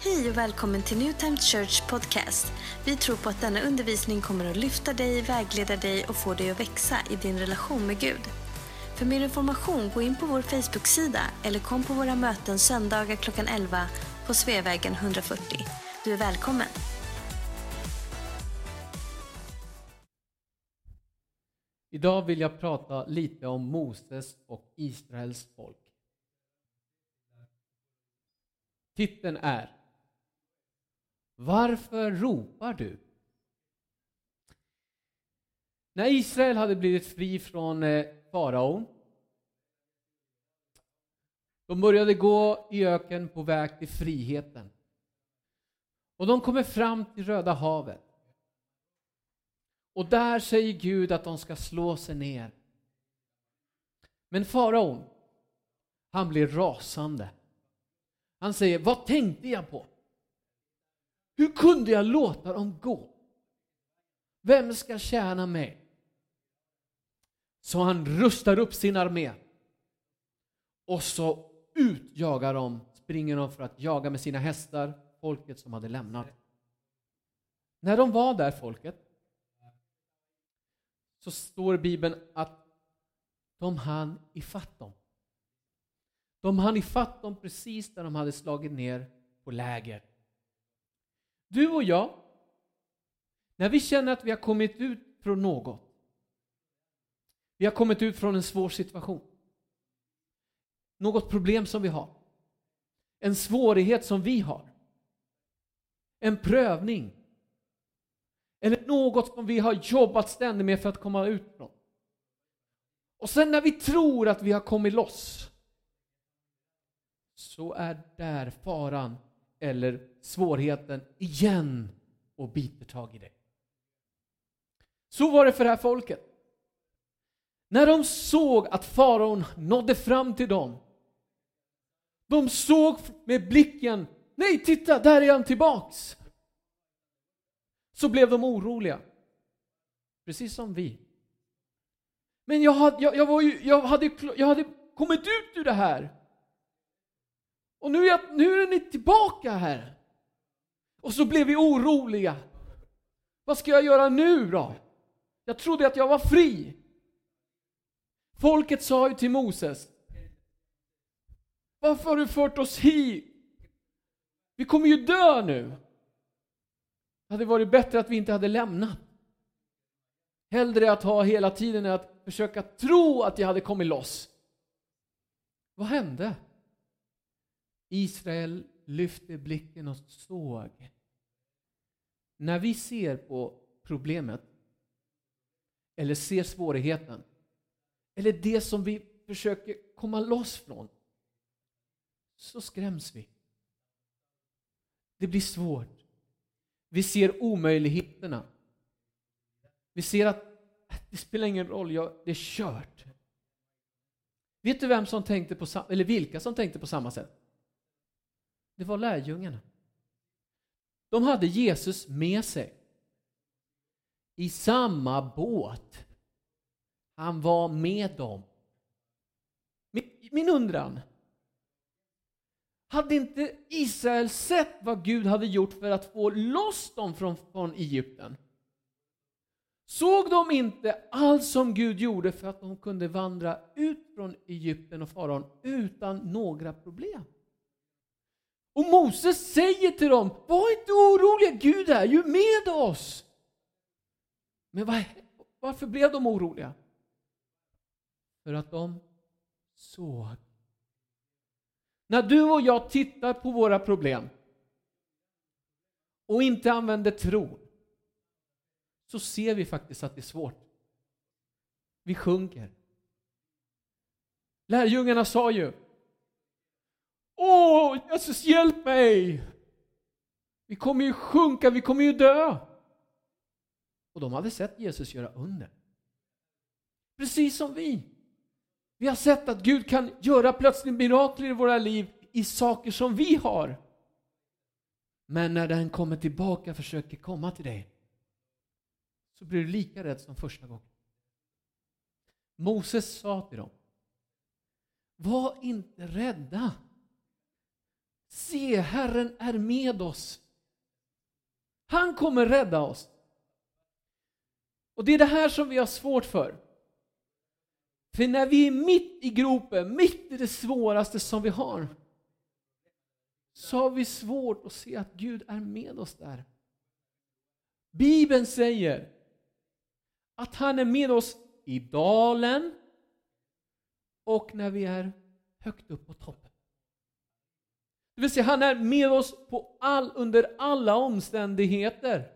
Hej och välkommen till New Time Church Podcast. Vi tror på att denna undervisning kommer att lyfta dig, vägleda dig och få dig att växa i din relation med Gud. För mer information, gå in på vår Facebook-sida eller kom på våra möten söndagar klockan 11 på Sveavägen 140. Du är välkommen. Idag vill jag prata lite om Moses och Israels folk. Titeln är varför ropar du? När Israel hade blivit fri från eh, faraon de började gå i öken på väg till friheten. Och de kommer fram till Röda havet. Och där säger Gud att de ska slå sig ner. Men faraon, han blir rasande. Han säger, vad tänkte jag på? Hur kunde jag låta dem gå? Vem ska tjäna mig? Så han rustar upp sin armé. Och så utjagar de, springer de för att jaga med sina hästar folket som hade lämnat. När de var där, folket, så står i Bibeln att de hann ifatt dem. De hann ifatt dem precis där de hade slagit ner på läger. Du och jag, när vi känner att vi har kommit ut från något, vi har kommit ut från en svår situation, något problem som vi har, en svårighet som vi har, en prövning, eller något som vi har jobbat ständigt med för att komma ut från. Och sen när vi tror att vi har kommit loss, så är där faran eller svårigheten igen och biter tag i dig. Så var det för det här folket. När de såg att faraon nådde fram till dem, de såg med blicken, nej titta, där är han tillbaks så blev de oroliga. Precis som vi. Men jag hade, jag, jag var ju, jag, hade, jag hade kommit ut ur det här. Och nu är, jag, nu är ni tillbaka här. Och så blev vi oroliga. Vad ska jag göra nu då? Jag trodde att jag var fri. Folket sa ju till Moses. Varför har du fört oss hit? Vi kommer ju dö nu. Det hade varit bättre att vi inte hade lämnat. Hellre att ha hela tiden än att försöka tro att jag hade kommit loss. Vad hände? Israel lyfte blicken och såg. När vi ser på problemet, eller ser svårigheten, eller det som vi försöker komma loss från, så skräms vi. Det blir svårt. Vi ser omöjligheterna. Vi ser att det spelar ingen roll, jag, det är kört. Vet du vem som tänkte på, eller vilka som tänkte på samma sätt? Det var lärjungarna. De hade Jesus med sig. I samma båt. Han var med dem. Min, undran, hade inte Israel sett vad Gud hade gjort för att få loss dem från, från Egypten? Såg de inte allt som Gud gjorde för att de kunde vandra ut från Egypten och faraon utan några problem? Och Moses säger till dem, var inte oroliga, Gud är ju med oss. Men var, varför blev de oroliga? För att de såg när du och jag tittar på våra problem och inte använder tro så ser vi faktiskt att det är svårt. Vi sjunker. Lärjungarna sa ju Åh, Jesus hjälp mig! Vi kommer ju sjunka, vi kommer ju dö. Och de hade sett Jesus göra under. Precis som vi. Vi har sett att Gud kan göra plötsligt mirakler i våra liv i saker som vi har. Men när den kommer tillbaka och försöker komma till dig så blir du lika rädd som första gången. Moses sa till dem Var inte rädda. Se, Herren är med oss. Han kommer rädda oss. Och det är det här som vi har svårt för. För när vi är mitt i gropen, mitt i det svåraste som vi har, så har vi svårt att se att Gud är med oss där. Bibeln säger att han är med oss i dalen och när vi är högt upp på toppen. Det vill säga, han är med oss på all, under alla omständigheter.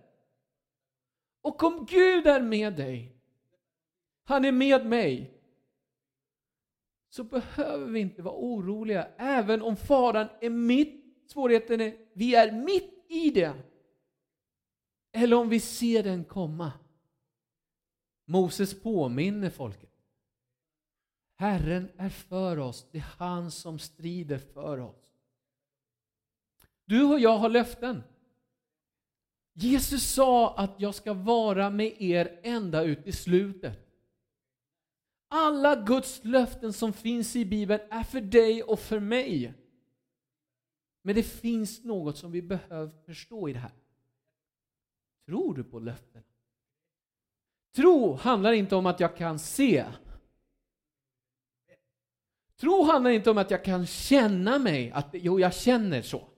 Och om Gud är med dig, han är med mig, så behöver vi inte vara oroliga, även om faran är mitt, svårigheten är, vi är mitt i det. Eller om vi ser den komma. Moses påminner folket. Herren är för oss, det är han som strider för oss. Du och jag har löften. Jesus sa att jag ska vara med er ända ut i slutet. Alla Guds löften som finns i Bibeln är för dig och för mig. Men det finns något som vi behöver förstå i det här. Tror du på löften? Tro handlar inte om att jag kan se. Tro handlar inte om att jag kan känna mig, att jo, jag känner så.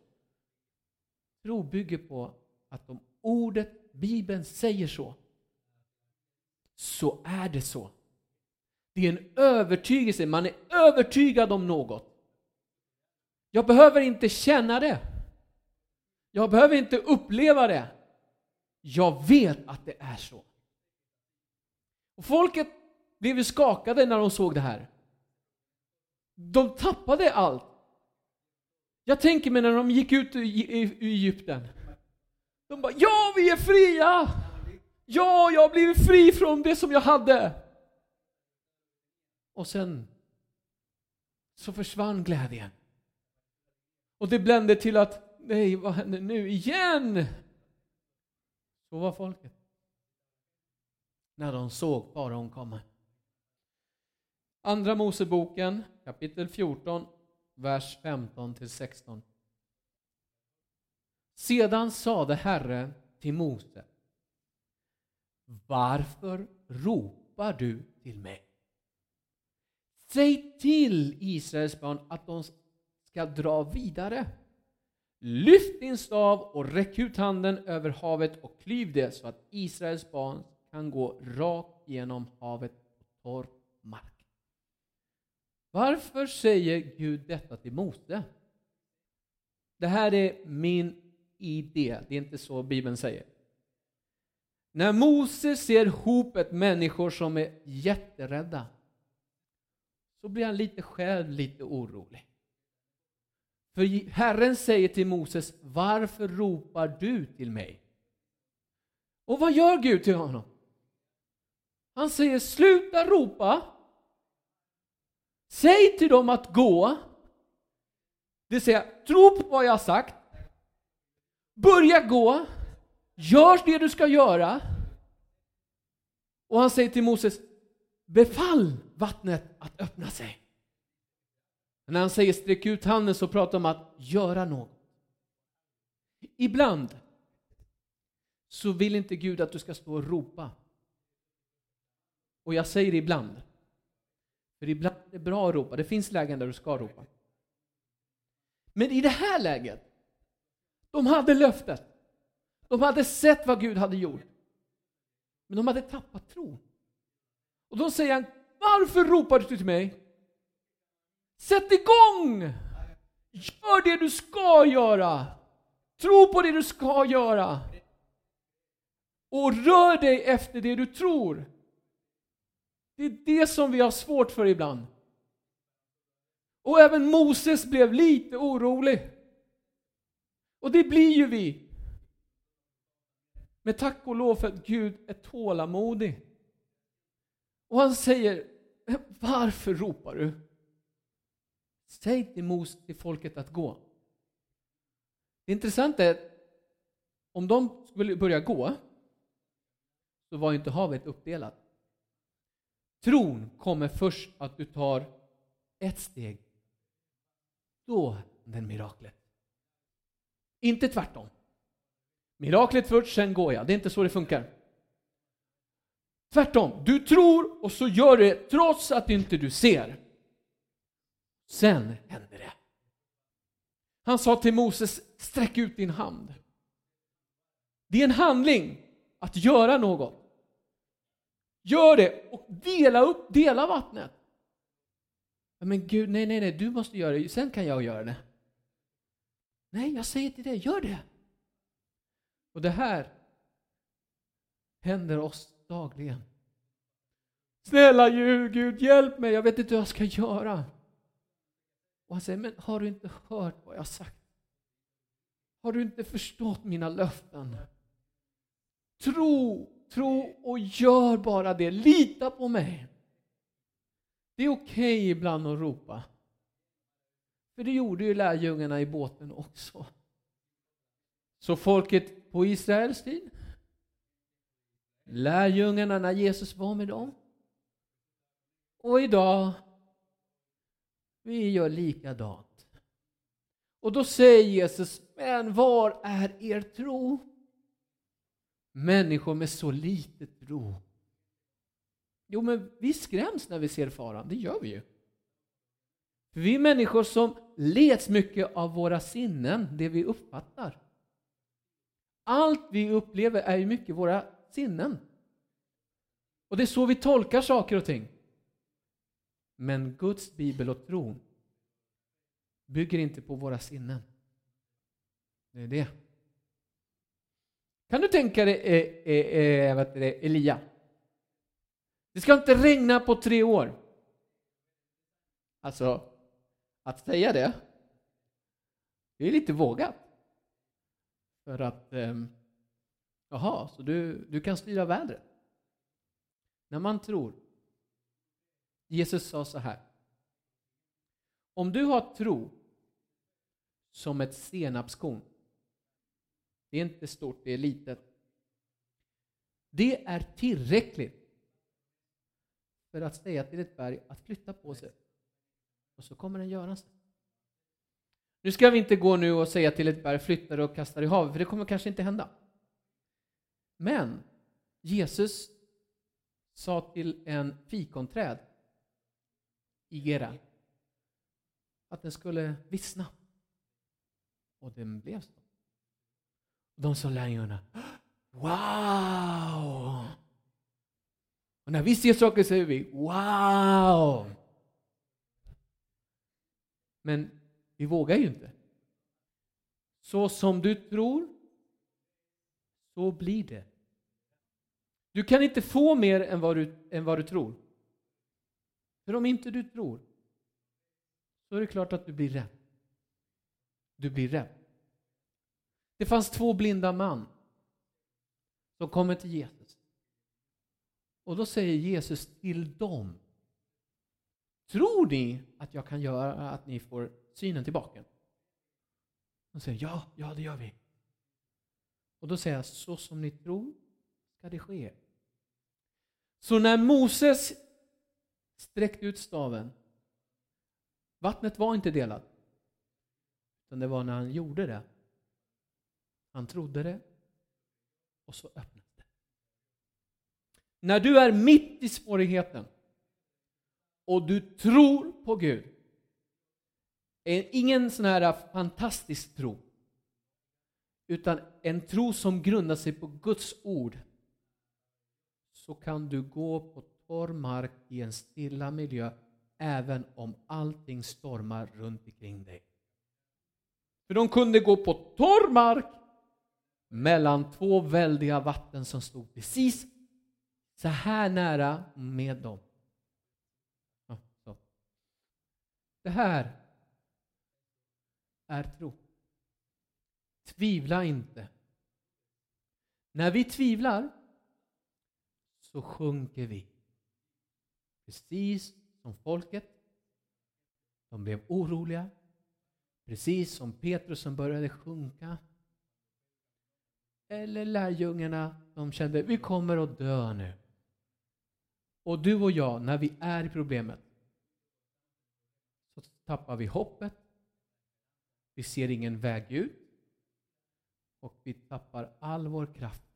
Tro bygger på att om ordet, Bibeln säger så, så är det så. Det är en övertygelse, man är övertygad om något. Jag behöver inte känna det. Jag behöver inte uppleva det. Jag vet att det är så. Och folket blev skakade när de såg det här. De tappade allt. Jag tänker mig när de gick ut ur Egypten. De bara ja, vi är fria! Ja, jag har blivit fri från det som jag hade. Och sen så försvann glädjen. Och det blände till att nej, vad händer nu igen? Så var folket. När de såg faraon komma. Andra Moseboken kapitel 14, vers 15-16 Sedan sade Herren till Mose Varför ropar du till mig? Säg till Israels barn att de ska dra vidare. Lyft din stav och räck ut handen över havet och klyv det så att Israels barn kan gå rakt genom havet på torr mark. Varför säger Gud detta till Mose? Det här är min idé, det är inte så Bibeln säger. När Mose ser hopet människor som är jätterädda så blir han lite själv lite orolig. För Herren säger till Moses, varför ropar du till mig? Och vad gör Gud till honom? Han säger, sluta ropa. Säg till dem att gå. Det vill säga, tro på vad jag har sagt. Börja gå. Gör det du ska göra. Och han säger till Moses, befall vattnet att öppna sig. När han säger sträck ut handen så pratar han om att göra något. Ibland så vill inte Gud att du ska stå och ropa. Och jag säger ibland. För ibland är det bra att ropa. Det finns lägen där du ska ropa. Men i det här läget, de hade löftet. De hade sett vad Gud hade gjort. Men de hade tappat tron. Och då säger han, varför ropar du till mig? Sätt igång! Gör det du ska göra! Tro på det du ska göra! Och rör dig efter det du tror. Det är det som vi har svårt för ibland. Och även Moses blev lite orolig. Och det blir ju vi. Men tack och lov för att Gud är tålamodig. Och han säger, eh, varför ropar du? Säg till Moses, till folket att gå. Det intressanta är att om de skulle börja gå så var inte havet uppdelat. Tron kommer först att du tar ett steg. Då händer miraklet. Inte tvärtom. Miraklet först, sen går jag. Det är inte så det funkar. Tvärtom, du tror och så gör du det trots att inte du ser. Sen händer det. Han sa till Moses, sträck ut din hand. Det är en handling att göra något. Gör det och dela upp, dela vattnet. Men Gud, nej, nej, nej, du måste göra det, sen kan jag göra det. Nej, jag säger till dig, gör det. Och det här händer oss dagligen. Snälla Gud, Gud hjälp mig, jag vet inte hur jag ska göra. Och han säger, men har du inte hört vad jag sagt? Har du inte förstått mina löften? Tro, tro och gör bara det. Lita på mig. Det är okej okay ibland att ropa. För det gjorde ju lärjungarna i båten också. Så folket på Israels tid, lärjungarna när Jesus var med dem, och idag, vi gör likadant. Och då säger Jesus, men var är er tro? Människor med så lite tro. Jo, men vi skräms när vi ser faran, det gör vi ju. Vi är människor som leds mycket av våra sinnen, det vi uppfattar. Allt vi upplever är ju mycket våra sinnen. Och det är så vi tolkar saker och ting. Men Guds bibel och tron bygger inte på våra sinnen. Det är det. Kan du tänka dig eh, eh, eh, det, Elia? Det ska inte regna på tre år. Alltså, att säga det, det är lite vågat. För att, eh, jaha, så du, du kan styra vädret? När man tror Jesus sa så här. Om du har tro som ett senapskorn. Det är inte stort, det är litet. Det är tillräckligt för att säga till ett berg att flytta på sig. Och så kommer den göra sig. Nu ska vi inte gå nu och säga till ett berg flytta och kasta i havet, för det kommer kanske inte hända. Men Jesus sa till en fikonträd i Gera Att den skulle vissna. Och den blev så. De sa lärjungarna, wow! Och när vi ser saker säger vi, wow! Men vi vågar ju inte. Så som du tror, så blir det. Du kan inte få mer än vad du, än vad du tror. För om inte du tror, så är det klart att du blir rädd. Du blir rädd. Det fanns två blinda man som kommer till Jesus. Och då säger Jesus till dem, tror ni att jag kan göra att ni får synen tillbaka? De säger ja, ja det gör vi. Och då säger jag, så som ni tror ska det ske. Så när Moses sträckte ut staven. Vattnet var inte delat. Utan det var när han gjorde det. Han trodde det och så öppnades det. När du är mitt i svårigheten och du tror på Gud. Ingen sån här fantastisk tro. Utan en tro som grundar sig på Guds ord. Så kan du gå på torr mark i en stilla miljö även om allting stormar runt omkring dig. För de kunde gå på torr mark mellan två väldiga vatten som stod precis så här nära med dem. Det här är tro. Tvivla inte. När vi tvivlar så sjunker vi. Precis som folket. De blev oroliga. Precis som Petrus som började sjunka. Eller lärjungarna, de kände vi kommer att dö nu. Och du och jag, när vi är i problemet, så tappar vi hoppet. Vi ser ingen väg ut. och vi tappar all vår kraft.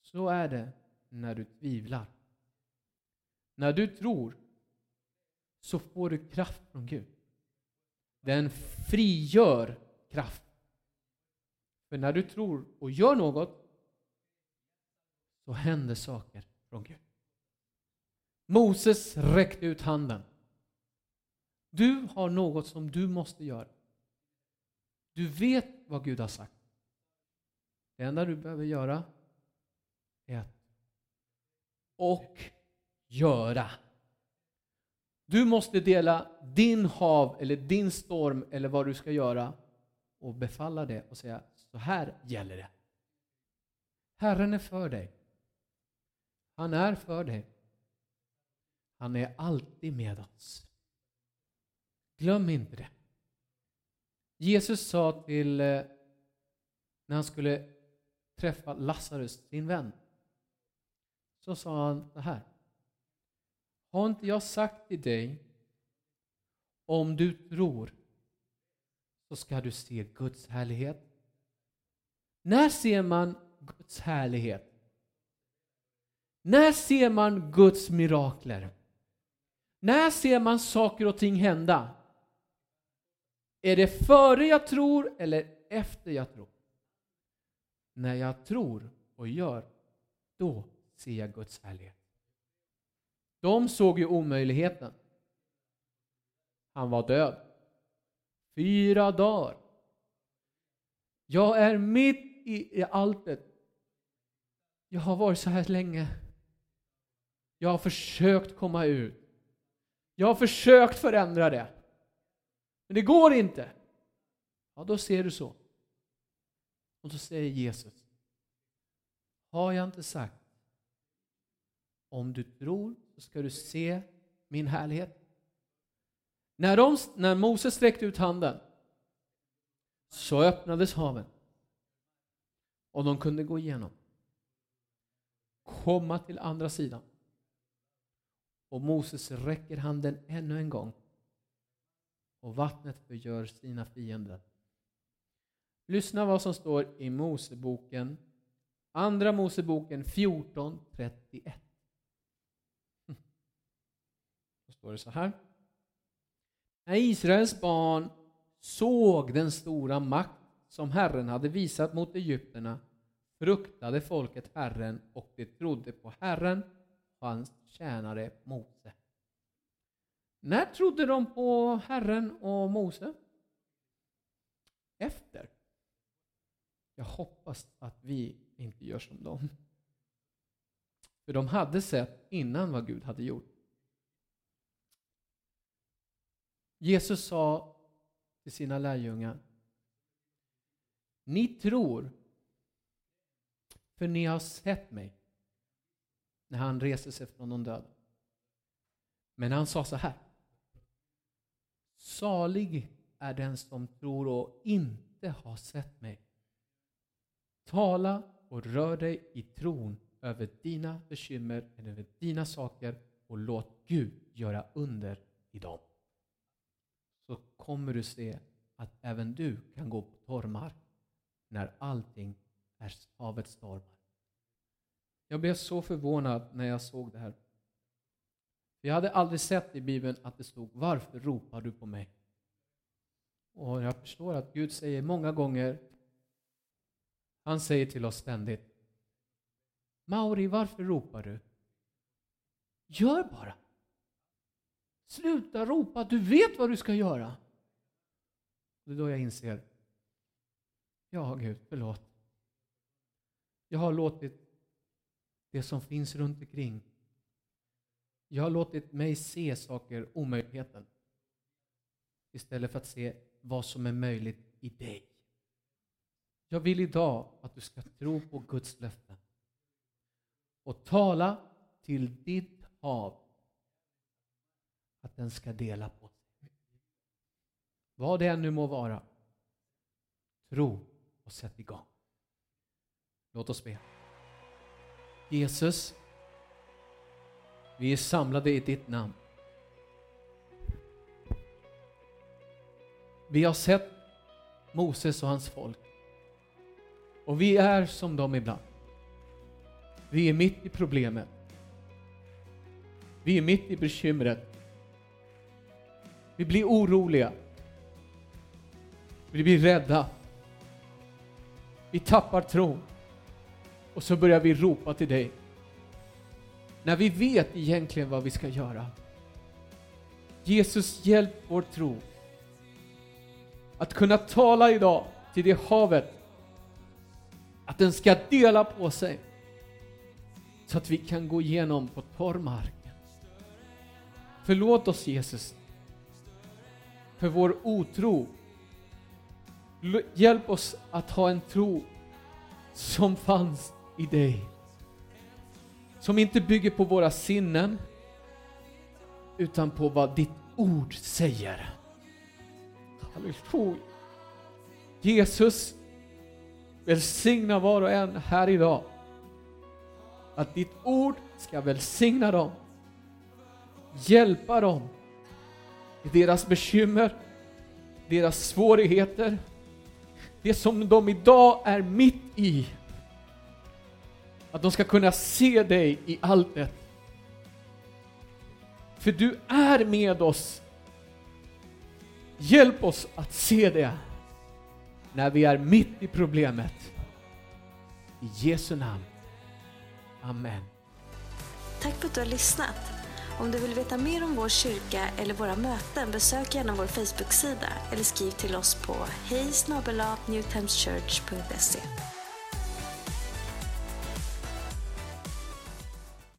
Så är det när du tvivlar. När du tror så får du kraft från Gud. Den frigör kraft. För när du tror och gör något så händer saker från Gud. Moses räckte ut handen. Du har något som du måste göra. Du vet vad Gud har sagt. Det enda du behöver göra är att och göra. Du måste dela din hav eller din storm eller vad du ska göra och befalla det och säga så här gäller det. Herren är för dig. Han är för dig. Han är alltid med oss. Glöm inte det. Jesus sa till eh, när han skulle träffa Lazarus, sin vän, så sa han så här. Har inte jag sagt till dig om du tror så ska du se Guds härlighet. När ser man Guds härlighet? När ser man Guds mirakler? När ser man saker och ting hända? Är det före jag tror eller efter jag tror? När jag tror och gör, då ser jag Guds härlighet. De såg ju omöjligheten. Han var död. Fyra dagar. Jag är mitt i alltet. Jag har varit så här länge. Jag har försökt komma ut. Jag har försökt förändra det. Men det går inte. Ja, då ser du så. Och så säger Jesus. Har jag inte sagt om du tror så ska du se min härlighet. När, de, när Moses sträckte ut handen så öppnades haven och de kunde gå igenom. Komma till andra sidan. Och Moses räcker handen ännu en gång och vattnet förgör sina fiender. Lyssna vad som står i Moseboken, Andra Moseboken 14.31. Då står det så här. När Israels barn såg den stora makt som Herren hade visat mot egyptierna fruktade folket Herren och de trodde på Herren och hans tjänare Mose. När trodde de på Herren och Mose? Efter. Jag hoppas att vi inte gör som dem. För de hade sett innan vad Gud hade gjort. Jesus sa till sina lärjungar Ni tror för ni har sett mig när han reser sig från de döda. Men han sa så här Salig är den som tror och inte har sett mig. Tala och rör dig i tron över dina bekymmer eller över dina saker och låt Gud göra under i dem. Så kommer du se att även du kan gå på torrmark när allting är havets stormar. Jag blev så förvånad när jag såg det här. Jag hade aldrig sett i Bibeln att det stod Varför ropar du på mig? Och jag förstår att Gud säger många gånger Han säger till oss ständigt Mauri, varför ropar du? Gör bara! Sluta ropa, du vet vad du ska göra! Det är då jag inser Ja, Gud, förlåt. Jag har låtit det som finns runt omkring. Jag har låtit mig se saker, omöjligheten, istället för att se vad som är möjligt i dig. Jag vill idag att du ska tro på Guds löften och tala till ditt hav att den ska dela på sig. Vad det än nu må vara, tro och sätt igång. Låt oss be. Jesus, vi är samlade i ditt namn. Vi har sett Moses och hans folk. Och vi är som dem ibland. Vi är mitt i problemet. Vi är mitt i bekymret. Vi blir oroliga. Vi blir rädda. Vi tappar tron. Och så börjar vi ropa till dig. När vi vet egentligen vad vi ska göra. Jesus, hjälp vår tro. Att kunna tala idag till det havet. Att den ska dela på sig. Så att vi kan gå igenom på torr mark. Förlåt oss Jesus för vår otro. Hjälp oss att ha en tro som fanns i dig. Som inte bygger på våra sinnen utan på vad ditt ord säger. Halleluja. Jesus, välsigna var och en här idag. Att ditt ord ska välsigna dem, hjälpa dem i deras bekymmer, deras svårigheter, det som de idag är mitt i. Att de ska kunna se dig i allt det. För du är med oss. Hjälp oss att se det när vi är mitt i problemet. I Jesu namn. Amen. Tack för att du har lyssnat. Om du vill veta mer om vår kyrka eller våra möten besök gärna vår Facebook-sida eller skriv till oss på hej